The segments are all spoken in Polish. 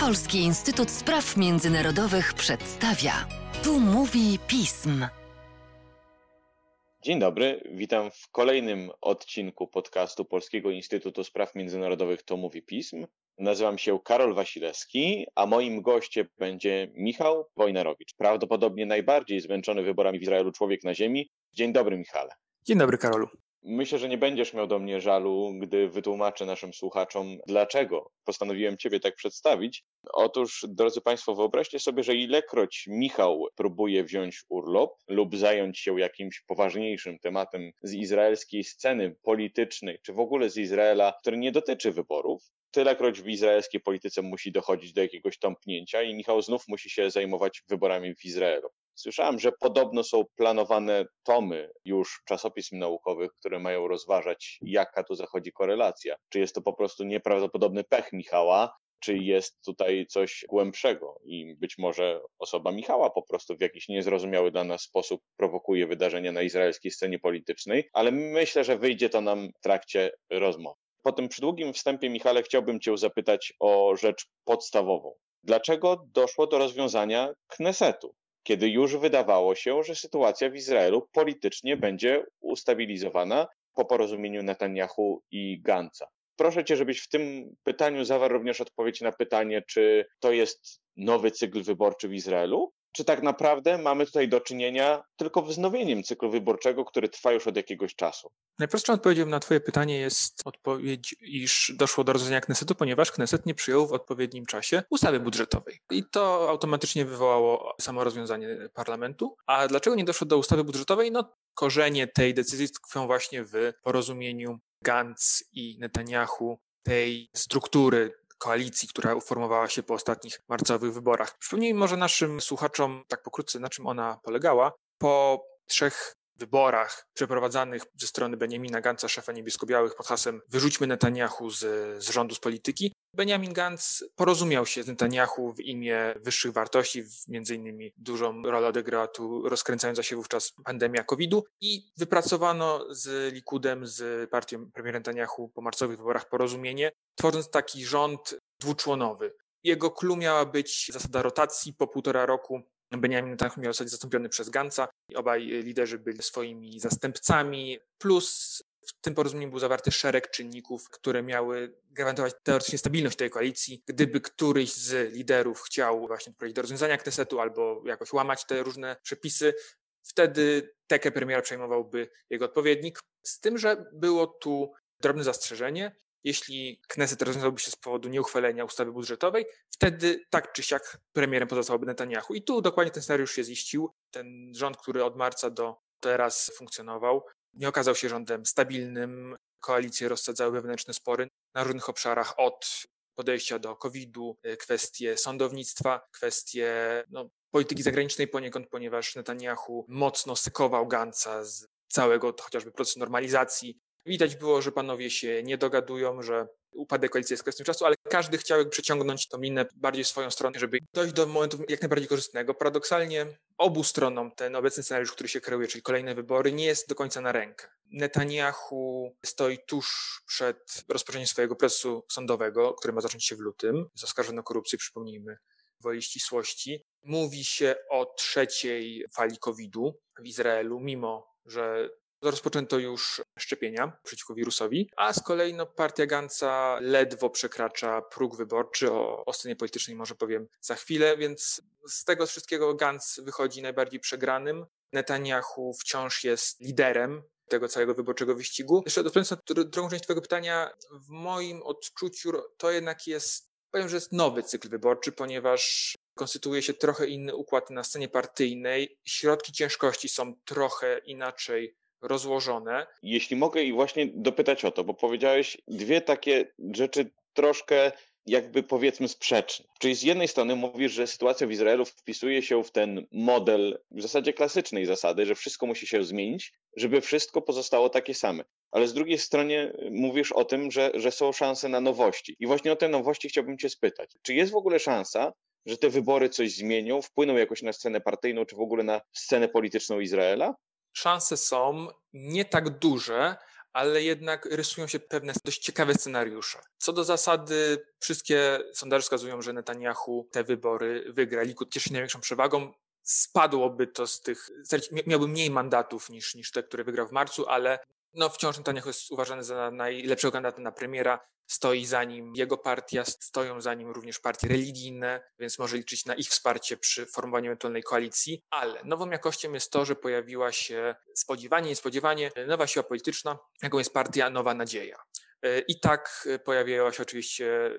Polski Instytut Spraw Międzynarodowych przedstawia. Tu mówi pism. Dzień dobry, witam w kolejnym odcinku podcastu Polskiego Instytutu Spraw Międzynarodowych To mówi pism. Nazywam się Karol Wasilewski, a moim gościem będzie Michał Wojnarowicz, prawdopodobnie najbardziej zmęczony wyborami w Izraelu człowiek na ziemi. Dzień dobry, Michale. Dzień dobry, Karolu. Myślę, że nie będziesz miał do mnie żalu, gdy wytłumaczę naszym słuchaczom, dlaczego postanowiłem Ciebie tak przedstawić. Otóż, drodzy Państwo, wyobraźcie sobie, że ilekroć Michał próbuje wziąć urlop lub zająć się jakimś poważniejszym tematem z izraelskiej sceny politycznej, czy w ogóle z Izraela, który nie dotyczy wyborów, tylekroć w izraelskiej polityce musi dochodzić do jakiegoś tąpnięcia i Michał znów musi się zajmować wyborami w Izraelu. Słyszałem, że podobno są planowane tomy już czasopism naukowych, które mają rozważać, jaka tu zachodzi korelacja. Czy jest to po prostu nieprawdopodobny pech Michała, czy jest tutaj coś głębszego i być może osoba Michała po prostu w jakiś niezrozumiały dla nas sposób prowokuje wydarzenia na izraelskiej scenie politycznej, ale myślę, że wyjdzie to nam w trakcie rozmowy. Po tym przydługim wstępie, Michale, chciałbym Cię zapytać o rzecz podstawową. Dlaczego doszło do rozwiązania Knesetu? Kiedy już wydawało się, że sytuacja w Izraelu politycznie będzie ustabilizowana po porozumieniu Netanyahu i Gantza. Proszę cię, żebyś w tym pytaniu zawarł również odpowiedź na pytanie, czy to jest nowy cykl wyborczy w Izraelu, czy tak naprawdę mamy tutaj do czynienia tylko wznowieniem cyklu wyborczego, który trwa już od jakiegoś czasu? Najprostszą odpowiedzią na Twoje pytanie jest odpowiedź, iż doszło do rozwiązania Knesetu, ponieważ Kneset nie przyjął w odpowiednim czasie ustawy budżetowej. I to automatycznie wywołało samo rozwiązanie parlamentu. A dlaczego nie doszło do ustawy budżetowej? No, korzenie tej decyzji tkwią właśnie w porozumieniu Gantz i Netanyahu, tej struktury koalicji, która uformowała się po ostatnich marcowych wyborach. Przypomnijmy może naszym słuchaczom tak pokrótce, na czym ona polegała. Po trzech wyborach przeprowadzanych ze strony Benjamina Gantza, szefa niebiesko-białych, pod hasłem wyrzućmy Netanyahu z, z rządu z polityki, Benjamin Gantz porozumiał się z Netanyahu w imię wyższych wartości, między innymi dużą rolę odegrała tu rozkręcająca się wówczas pandemia COVID-u i wypracowano z Likudem, z partią premiera Netanyahu po marcowych wyborach porozumienie, tworząc taki rząd dwuczłonowy. Jego clue miała być zasada rotacji po półtora roku Benjamin Netanyahu miał zostać zastąpiony przez Gantza. Obaj liderzy byli swoimi zastępcami, plus w tym porozumieniu był zawarty szereg czynników, które miały gwarantować teoretycznie stabilność tej koalicji. Gdyby któryś z liderów chciał właśnie doprowadzić do rozwiązania Knesetu albo jakoś łamać te różne przepisy, wtedy tekę premiera przejmowałby jego odpowiednik. Z tym, że było tu drobne zastrzeżenie. Jeśli Kneset rozwiązałby się z powodu nieuchwalenia ustawy budżetowej, wtedy tak czy siak premierem pozostałby Netanyahu. I tu dokładnie ten scenariusz się ziścił. Ten rząd, który od marca do teraz funkcjonował, nie okazał się rządem stabilnym. Koalicje rozsadzały wewnętrzne spory na różnych obszarach od podejścia do COVID-u, y, kwestie sądownictwa, kwestie no, polityki zagranicznej poniekąd, ponieważ Netanyahu mocno sykował Ganca z całego chociażby procesu normalizacji. Widać było, że panowie się nie dogadują, że upadek koalicji jest kwestią czasu, ale każdy chciał przeciągnąć tą linę bardziej swoją stronę, żeby dojść do momentu jak najbardziej korzystnego. Paradoksalnie obu stronom ten obecny scenariusz, który się kreuje, czyli kolejne wybory, nie jest do końca na rękę. Netanyahu stoi tuż przed rozpoczęciem swojego procesu sądowego, który ma zacząć się w lutym. Jest o korupcję, przypomnijmy, woli ścisłości. Mówi się o trzeciej fali COVID-u w Izraelu, mimo że Rozpoczęto już szczepienia przeciwko wirusowi, a z kolei no, partia Ganca ledwo przekracza próg wyborczy. O, o scenie politycznej może powiem za chwilę, więc z tego wszystkiego Gantz wychodzi najbardziej przegranym. Netanyahu wciąż jest liderem tego całego wyborczego wyścigu. Jeszcze odpowiadając na drugą część Twojego pytania, w moim odczuciu to jednak jest, powiem, że jest nowy cykl wyborczy, ponieważ konstytuuje się trochę inny układ na scenie partyjnej. Środki ciężkości są trochę inaczej rozłożone. Jeśli mogę i właśnie dopytać o to, bo powiedziałeś dwie takie rzeczy troszkę jakby powiedzmy sprzeczne. Czyli z jednej strony mówisz, że sytuacja w Izraelu wpisuje się w ten model w zasadzie klasycznej zasady, że wszystko musi się zmienić, żeby wszystko pozostało takie same. Ale z drugiej strony mówisz o tym, że, że są szanse na nowości. I właśnie o te nowości chciałbym Cię spytać. Czy jest w ogóle szansa, że te wybory coś zmienią, wpłyną jakoś na scenę partyjną, czy w ogóle na scenę polityczną Izraela? Szanse są nie tak duże, ale jednak rysują się pewne dość ciekawe scenariusze. Co do zasady, wszystkie sondaże wskazują, że Netanyahu te wybory wygra. Likud cieszy się największą przewagą. Spadłoby to z tych, miałby mniej mandatów niż, niż te, które wygrał w marcu, ale no wciąż Netanyahu jest uważany za najlepszego kandydata na premiera. Stoi za nim jego partia, stoją za nim również partie religijne, więc może liczyć na ich wsparcie przy formowaniu ewentualnej koalicji. Ale nową jakością jest to, że pojawiła się spodziewanie, niespodziewanie nowa siła polityczna, jaką jest partia Nowa Nadzieja. I tak pojawiła się oczywiście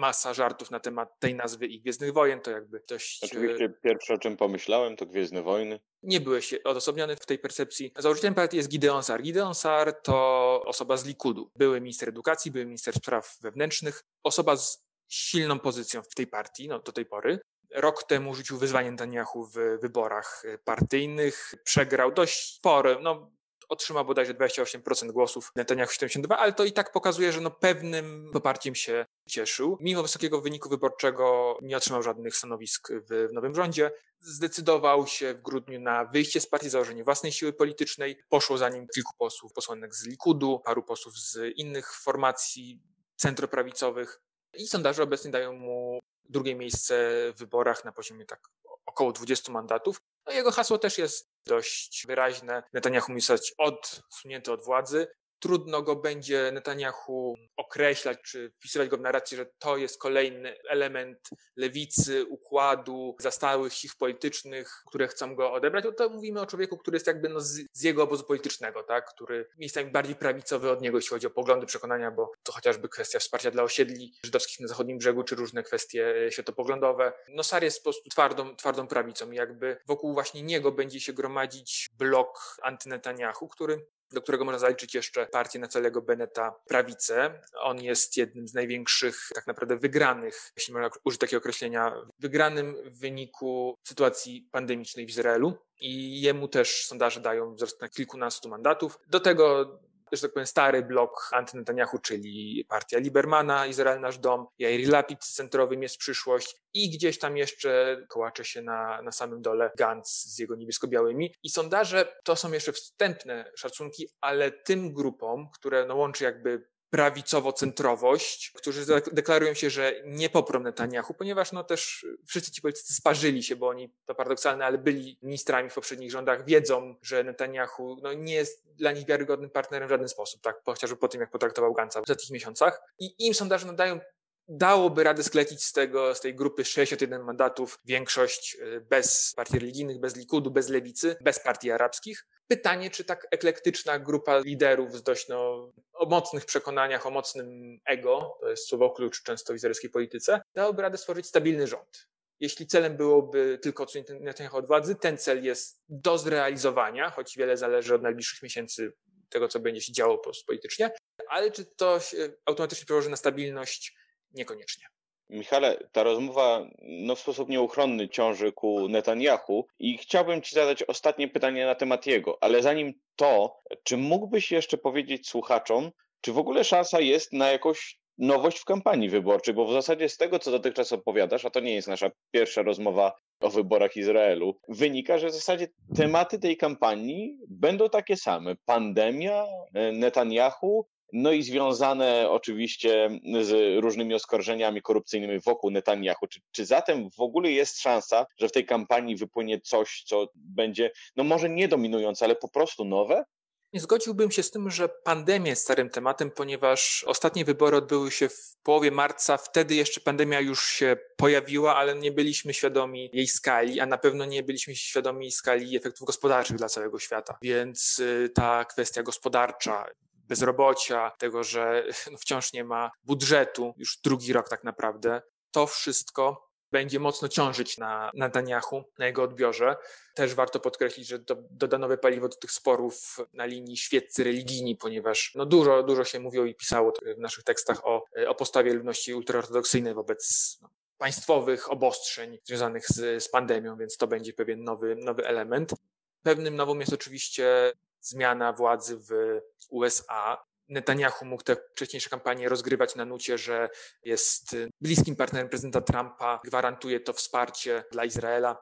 masa żartów na temat tej nazwy i Gwiezdnych Wojen, to jakby dość... Oczywiście pierwsze, o czym pomyślałem, to Gwiezdne Wojny. Nie byłeś odosobniony w tej percepcji. Założycielem partii jest Gideon Sar. Gideon Sar to osoba z Likudu. Były minister edukacji, były minister spraw wewnętrznych, osoba z silną pozycją w tej partii, no do tej pory. Rok temu rzucił wyzwanie Netanyahu w wyborach partyjnych, przegrał dość spore, no otrzymał bodajże 28% głosów, Netanyahu 72, ale to i tak pokazuje, że no pewnym poparciem się cieszył. Mimo wysokiego wyniku wyborczego nie otrzymał żadnych stanowisk w, w nowym rządzie. Zdecydował się w grudniu na wyjście z partii, założenie własnej siły politycznej. Poszło za nim kilku posłów, posłanek z Likudu, paru posłów z innych formacji centroprawicowych. I sondaże obecnie dają mu drugie miejsce w wyborach na poziomie tak około 20 mandatów. No jego hasło też jest dość wyraźne. Netanyahu musi zostać odsunięty od władzy trudno go będzie Netanyahu określać, czy wpisywać go w narrację, że to jest kolejny element lewicy, układu, zastałych sił politycznych, które chcą go odebrać. No to mówimy o człowieku, który jest jakby no z, z, jego obozu politycznego, tak? który miejscami bardziej prawicowy od niego, jeśli chodzi o poglądy, przekonania, bo to chociażby kwestia wsparcia dla osiedli żydowskich na zachodnim brzegu, czy różne kwestie e, światopoglądowe. No Sar jest po prostu twardą, twardą prawicą jakby wokół właśnie niego będzie się gromadzić blok antynetanyahu, który do którego można zaliczyć jeszcze partię Nacalego Beneta prawicę. On jest jednym z największych tak naprawdę wygranych, jeśli można użyć takiego określenia, wygranym w wyniku sytuacji pandemicznej w Izraelu i jemu też sondaże dają wzrost na kilkunastu mandatów. Do tego że tak powiem, stary blok anty-Netanyahu, czyli partia Libermana, Izrael Nasz Dom, Jair Lapid z centrowym jest przyszłość i gdzieś tam jeszcze kołacze się na, na samym dole Gantz z jego niebiesko-białymi. I sondaże to są jeszcze wstępne szacunki, ale tym grupom, które no, łączy jakby prawicowo-centrowość, którzy deklarują się, że nie poprą Netanyahu, ponieważ no też wszyscy ci politycy sparzyli się, bo oni, to paradoksalne, ale byli ministrami w poprzednich rządach, wiedzą, że Netanyahu no, nie jest dla nich wiarygodnym partnerem w żaden sposób, tak, chociażby po tym, jak potraktował Gansa w tych miesiącach. I im sondaże nadają dałoby radę sklecić z tego, z tej grupy 61 mandatów większość y, bez partii religijnych, bez Likudu, bez lewicy, bez partii arabskich. Pytanie, czy tak eklektyczna grupa liderów z dość no, o mocnych przekonaniach, o mocnym ego, to jest słowo klucz często w izraelskiej polityce, dałoby radę stworzyć stabilny rząd. Jeśli celem byłoby tylko odsunięcie Netanyahu od władzy, ten cel jest do zrealizowania, choć wiele zależy od najbliższych miesięcy tego, co będzie się działo politycznie, ale czy to automatycznie przełoży na stabilność Niekoniecznie. Michale, ta rozmowa no, w sposób nieuchronny ciąży ku Netanyahu i chciałbym Ci zadać ostatnie pytanie na temat jego, ale zanim to, czy mógłbyś jeszcze powiedzieć słuchaczom, czy w ogóle szansa jest na jakąś nowość w kampanii wyborczej, bo w zasadzie z tego, co dotychczas opowiadasz, a to nie jest nasza pierwsza rozmowa o wyborach Izraelu, wynika, że w zasadzie tematy tej kampanii będą takie same. Pandemia, Netanyahu no i związane oczywiście z różnymi oskarżeniami korupcyjnymi wokół Netanyahu. Czy, czy zatem w ogóle jest szansa, że w tej kampanii wypłynie coś, co będzie, no może nie dominujące, ale po prostu nowe? Nie zgodziłbym się z tym, że pandemia jest starym tematem, ponieważ ostatnie wybory odbyły się w połowie marca. Wtedy jeszcze pandemia już się pojawiła, ale nie byliśmy świadomi jej skali, a na pewno nie byliśmy świadomi skali efektów gospodarczych dla całego świata. Więc y, ta kwestia gospodarcza, bezrobocia, tego, że no, wciąż nie ma budżetu, już drugi rok tak naprawdę. To wszystko będzie mocno ciążyć na Netanyahu, na jego odbiorze. Też warto podkreślić, że to doda nowe paliwo do tych sporów na linii świeccy religijni, ponieważ no dużo, dużo się mówiło i pisało w naszych tekstach o, o postawie ludności ultraortodoksyjnej wobec no, państwowych obostrzeń związanych z, z pandemią, więc to będzie pewien nowy, nowy element. Pewnym nowym jest oczywiście zmiana władzy w USA. Netanyahu mógł te wcześniejsze kampanie rozgrywać na nucie, że jest bliskim partnerem prezydenta Trumpa, gwarantuje to wsparcie dla Izraela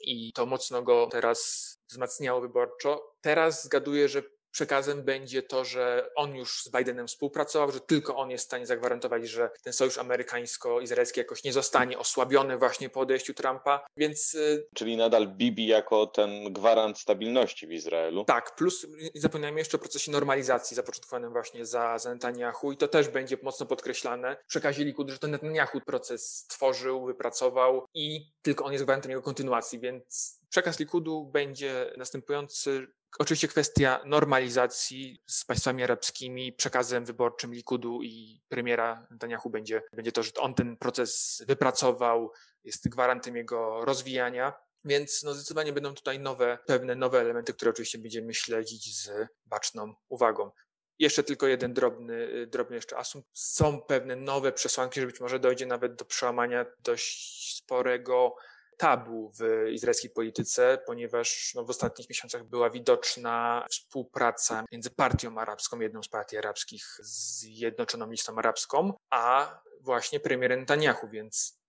i to mocno go teraz wzmacniało wyborczo. Teraz zgaduję, że przekazem będzie to, że on już z Bidenem współpracował, że tylko on jest w stanie zagwarantować, że ten sojusz amerykańsko-izraelski jakoś nie zostanie osłabiony właśnie po odejściu Trumpa, więc... Y, Czyli nadal Bibi jako ten gwarant stabilności w Izraelu. Tak, plus zapominajmy jeszcze o procesie normalizacji zapoczątkowanym właśnie za, za Netanyahu i to też będzie mocno podkreślane w przekazie Likud, że to Netanyahu proces stworzył, wypracował i tylko on jest gwarantem jego kontynuacji, więc przekaz Likudu będzie następujący. Oczywiście kwestia normalizacji z państwami arabskimi, przekazem wyborczym Likudu i premiera Netanyahu będzie, będzie to, że on ten proces wypracował, jest gwarantem jego rozwijania. Więc no zdecydowanie będą tutaj nowe, pewne nowe elementy, które oczywiście będziemy śledzić z baczną uwagą. Jeszcze tylko jeden drobny, drobny jeszcze asumpt. Są pewne nowe przesłanki, że być może dojdzie nawet do przełamania dość sporego tabu w izraelskiej polityce, ponieważ no, w ostatnich miesiącach była widoczna współpraca między partią arabską, jedną z partii arabskich, z Zjednoczoną Listą Arabską, a właśnie premierem Netanyahu, więc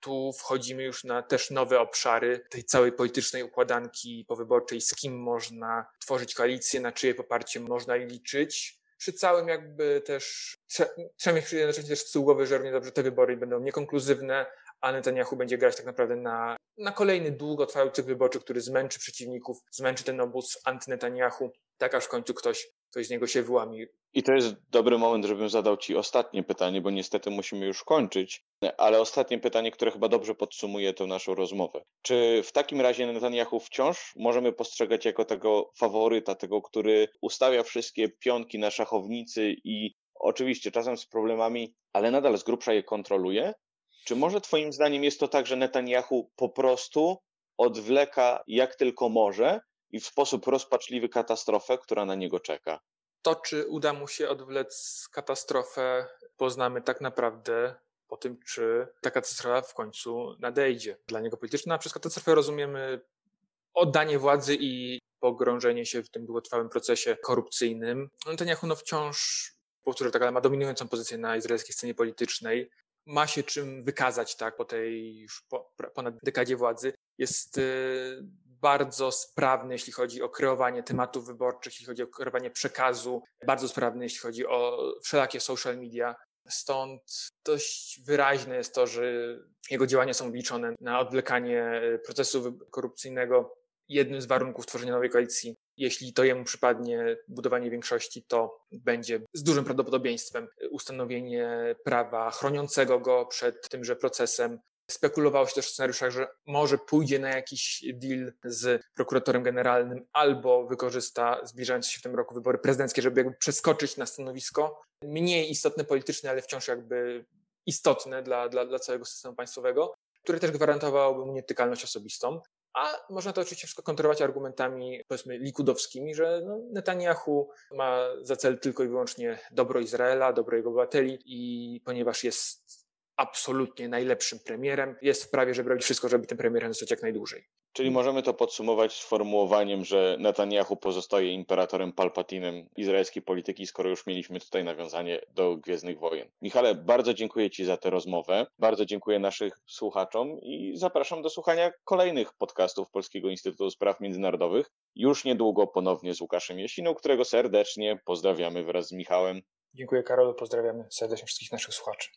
tu wchodzimy już na też nowe obszary tej całej politycznej układanki powyborczej, z kim można tworzyć koalicję, na czyje poparcie można liczyć. Przy całym jakby też, trzeba mieć jednocześnie też z tyłu głowy, że równie dobrze te wybory będą niekonkluzywne, a Netanyahu będzie grać tak naprawdę na, na kolejny długotrwały cykl wyborczy, który zmęczy przeciwników, zmęczy ten obóz anty-Netanyahu, tak aż w końcu ktoś, ktoś z niego się wyłami. I to jest dobry moment, żebym zadał Ci ostatnie pytanie, bo niestety musimy już kończyć, ale ostatnie pytanie, które chyba dobrze podsumuje tę naszą rozmowę. Czy w takim razie Netanyahu wciąż możemy postrzegać jako tego faworyta, tego, który ustawia wszystkie pionki na szachownicy i oczywiście czasem z problemami, ale nadal z grubsza je kontroluje? Czy może Twoim zdaniem jest to tak, że Netanyahu po prostu odwleka jak tylko może i w sposób rozpaczliwy katastrofę, która na niego czeka? To, czy uda mu się odwlec katastrofę, poznamy tak naprawdę po tym, czy ta katastrofa w końcu nadejdzie. Dla niego polityczna, przez katastrofę rozumiemy oddanie władzy i pogrążenie się w tym długotrwałym procesie korupcyjnym. Netanyahu no wciąż, powtórzę tak, ale ma dominującą pozycję na izraelskiej scenie politycznej ma się czym wykazać tak, po tej już po, ponad dekadzie władzy. Jest y, bardzo sprawny, jeśli chodzi o kreowanie tematów wyborczych, jeśli chodzi o kreowanie przekazu, bardzo sprawny, jeśli chodzi o wszelakie social media. Stąd dość wyraźne jest to, że jego działania są liczone na odwlekanie procesu korupcyjnego. Jednym z warunków tworzenia nowej koalicji jeśli to jemu przypadnie budowanie większości, to będzie z dużym prawdopodobieństwem ustanowienie prawa chroniącego go przed tymże procesem. Spekulowało się też w scenariuszach, że może pójdzie na jakiś deal z prokuratorem generalnym albo wykorzysta zbliżające się w tym roku wybory prezydenckie, żeby jakby przeskoczyć na stanowisko mniej istotne politycznie, ale wciąż jakby istotne dla, dla, dla całego systemu państwowego, które też gwarantowałoby mu nietykalność osobistą. A można to oczywiście wszystko kontrolować argumentami, powiedzmy, likudowskimi, że no, Netanyahu ma za cel tylko i wyłącznie dobro Izraela, dobro jego obywateli i ponieważ jest absolutnie najlepszym premierem, jest w prawie, żeby robić wszystko, żeby tym premierem zostać jak najdłużej. Czyli możemy to podsumować sformułowaniem, że Netanyahu pozostaje imperatorem Palpatinem izraelskiej polityki, skoro już mieliśmy tutaj nawiązanie do Gwiezdnych Wojen. Michale, bardzo dziękuję Ci za tę rozmowę, bardzo dziękuję naszych słuchaczom i zapraszam do słuchania kolejnych podcastów Polskiego Instytutu Spraw Międzynarodowych. Już niedługo ponownie z Łukaszem Jesiną, którego serdecznie pozdrawiamy wraz z Michałem. Dziękuję Karolu, pozdrawiamy serdecznie wszystkich naszych słuchaczy.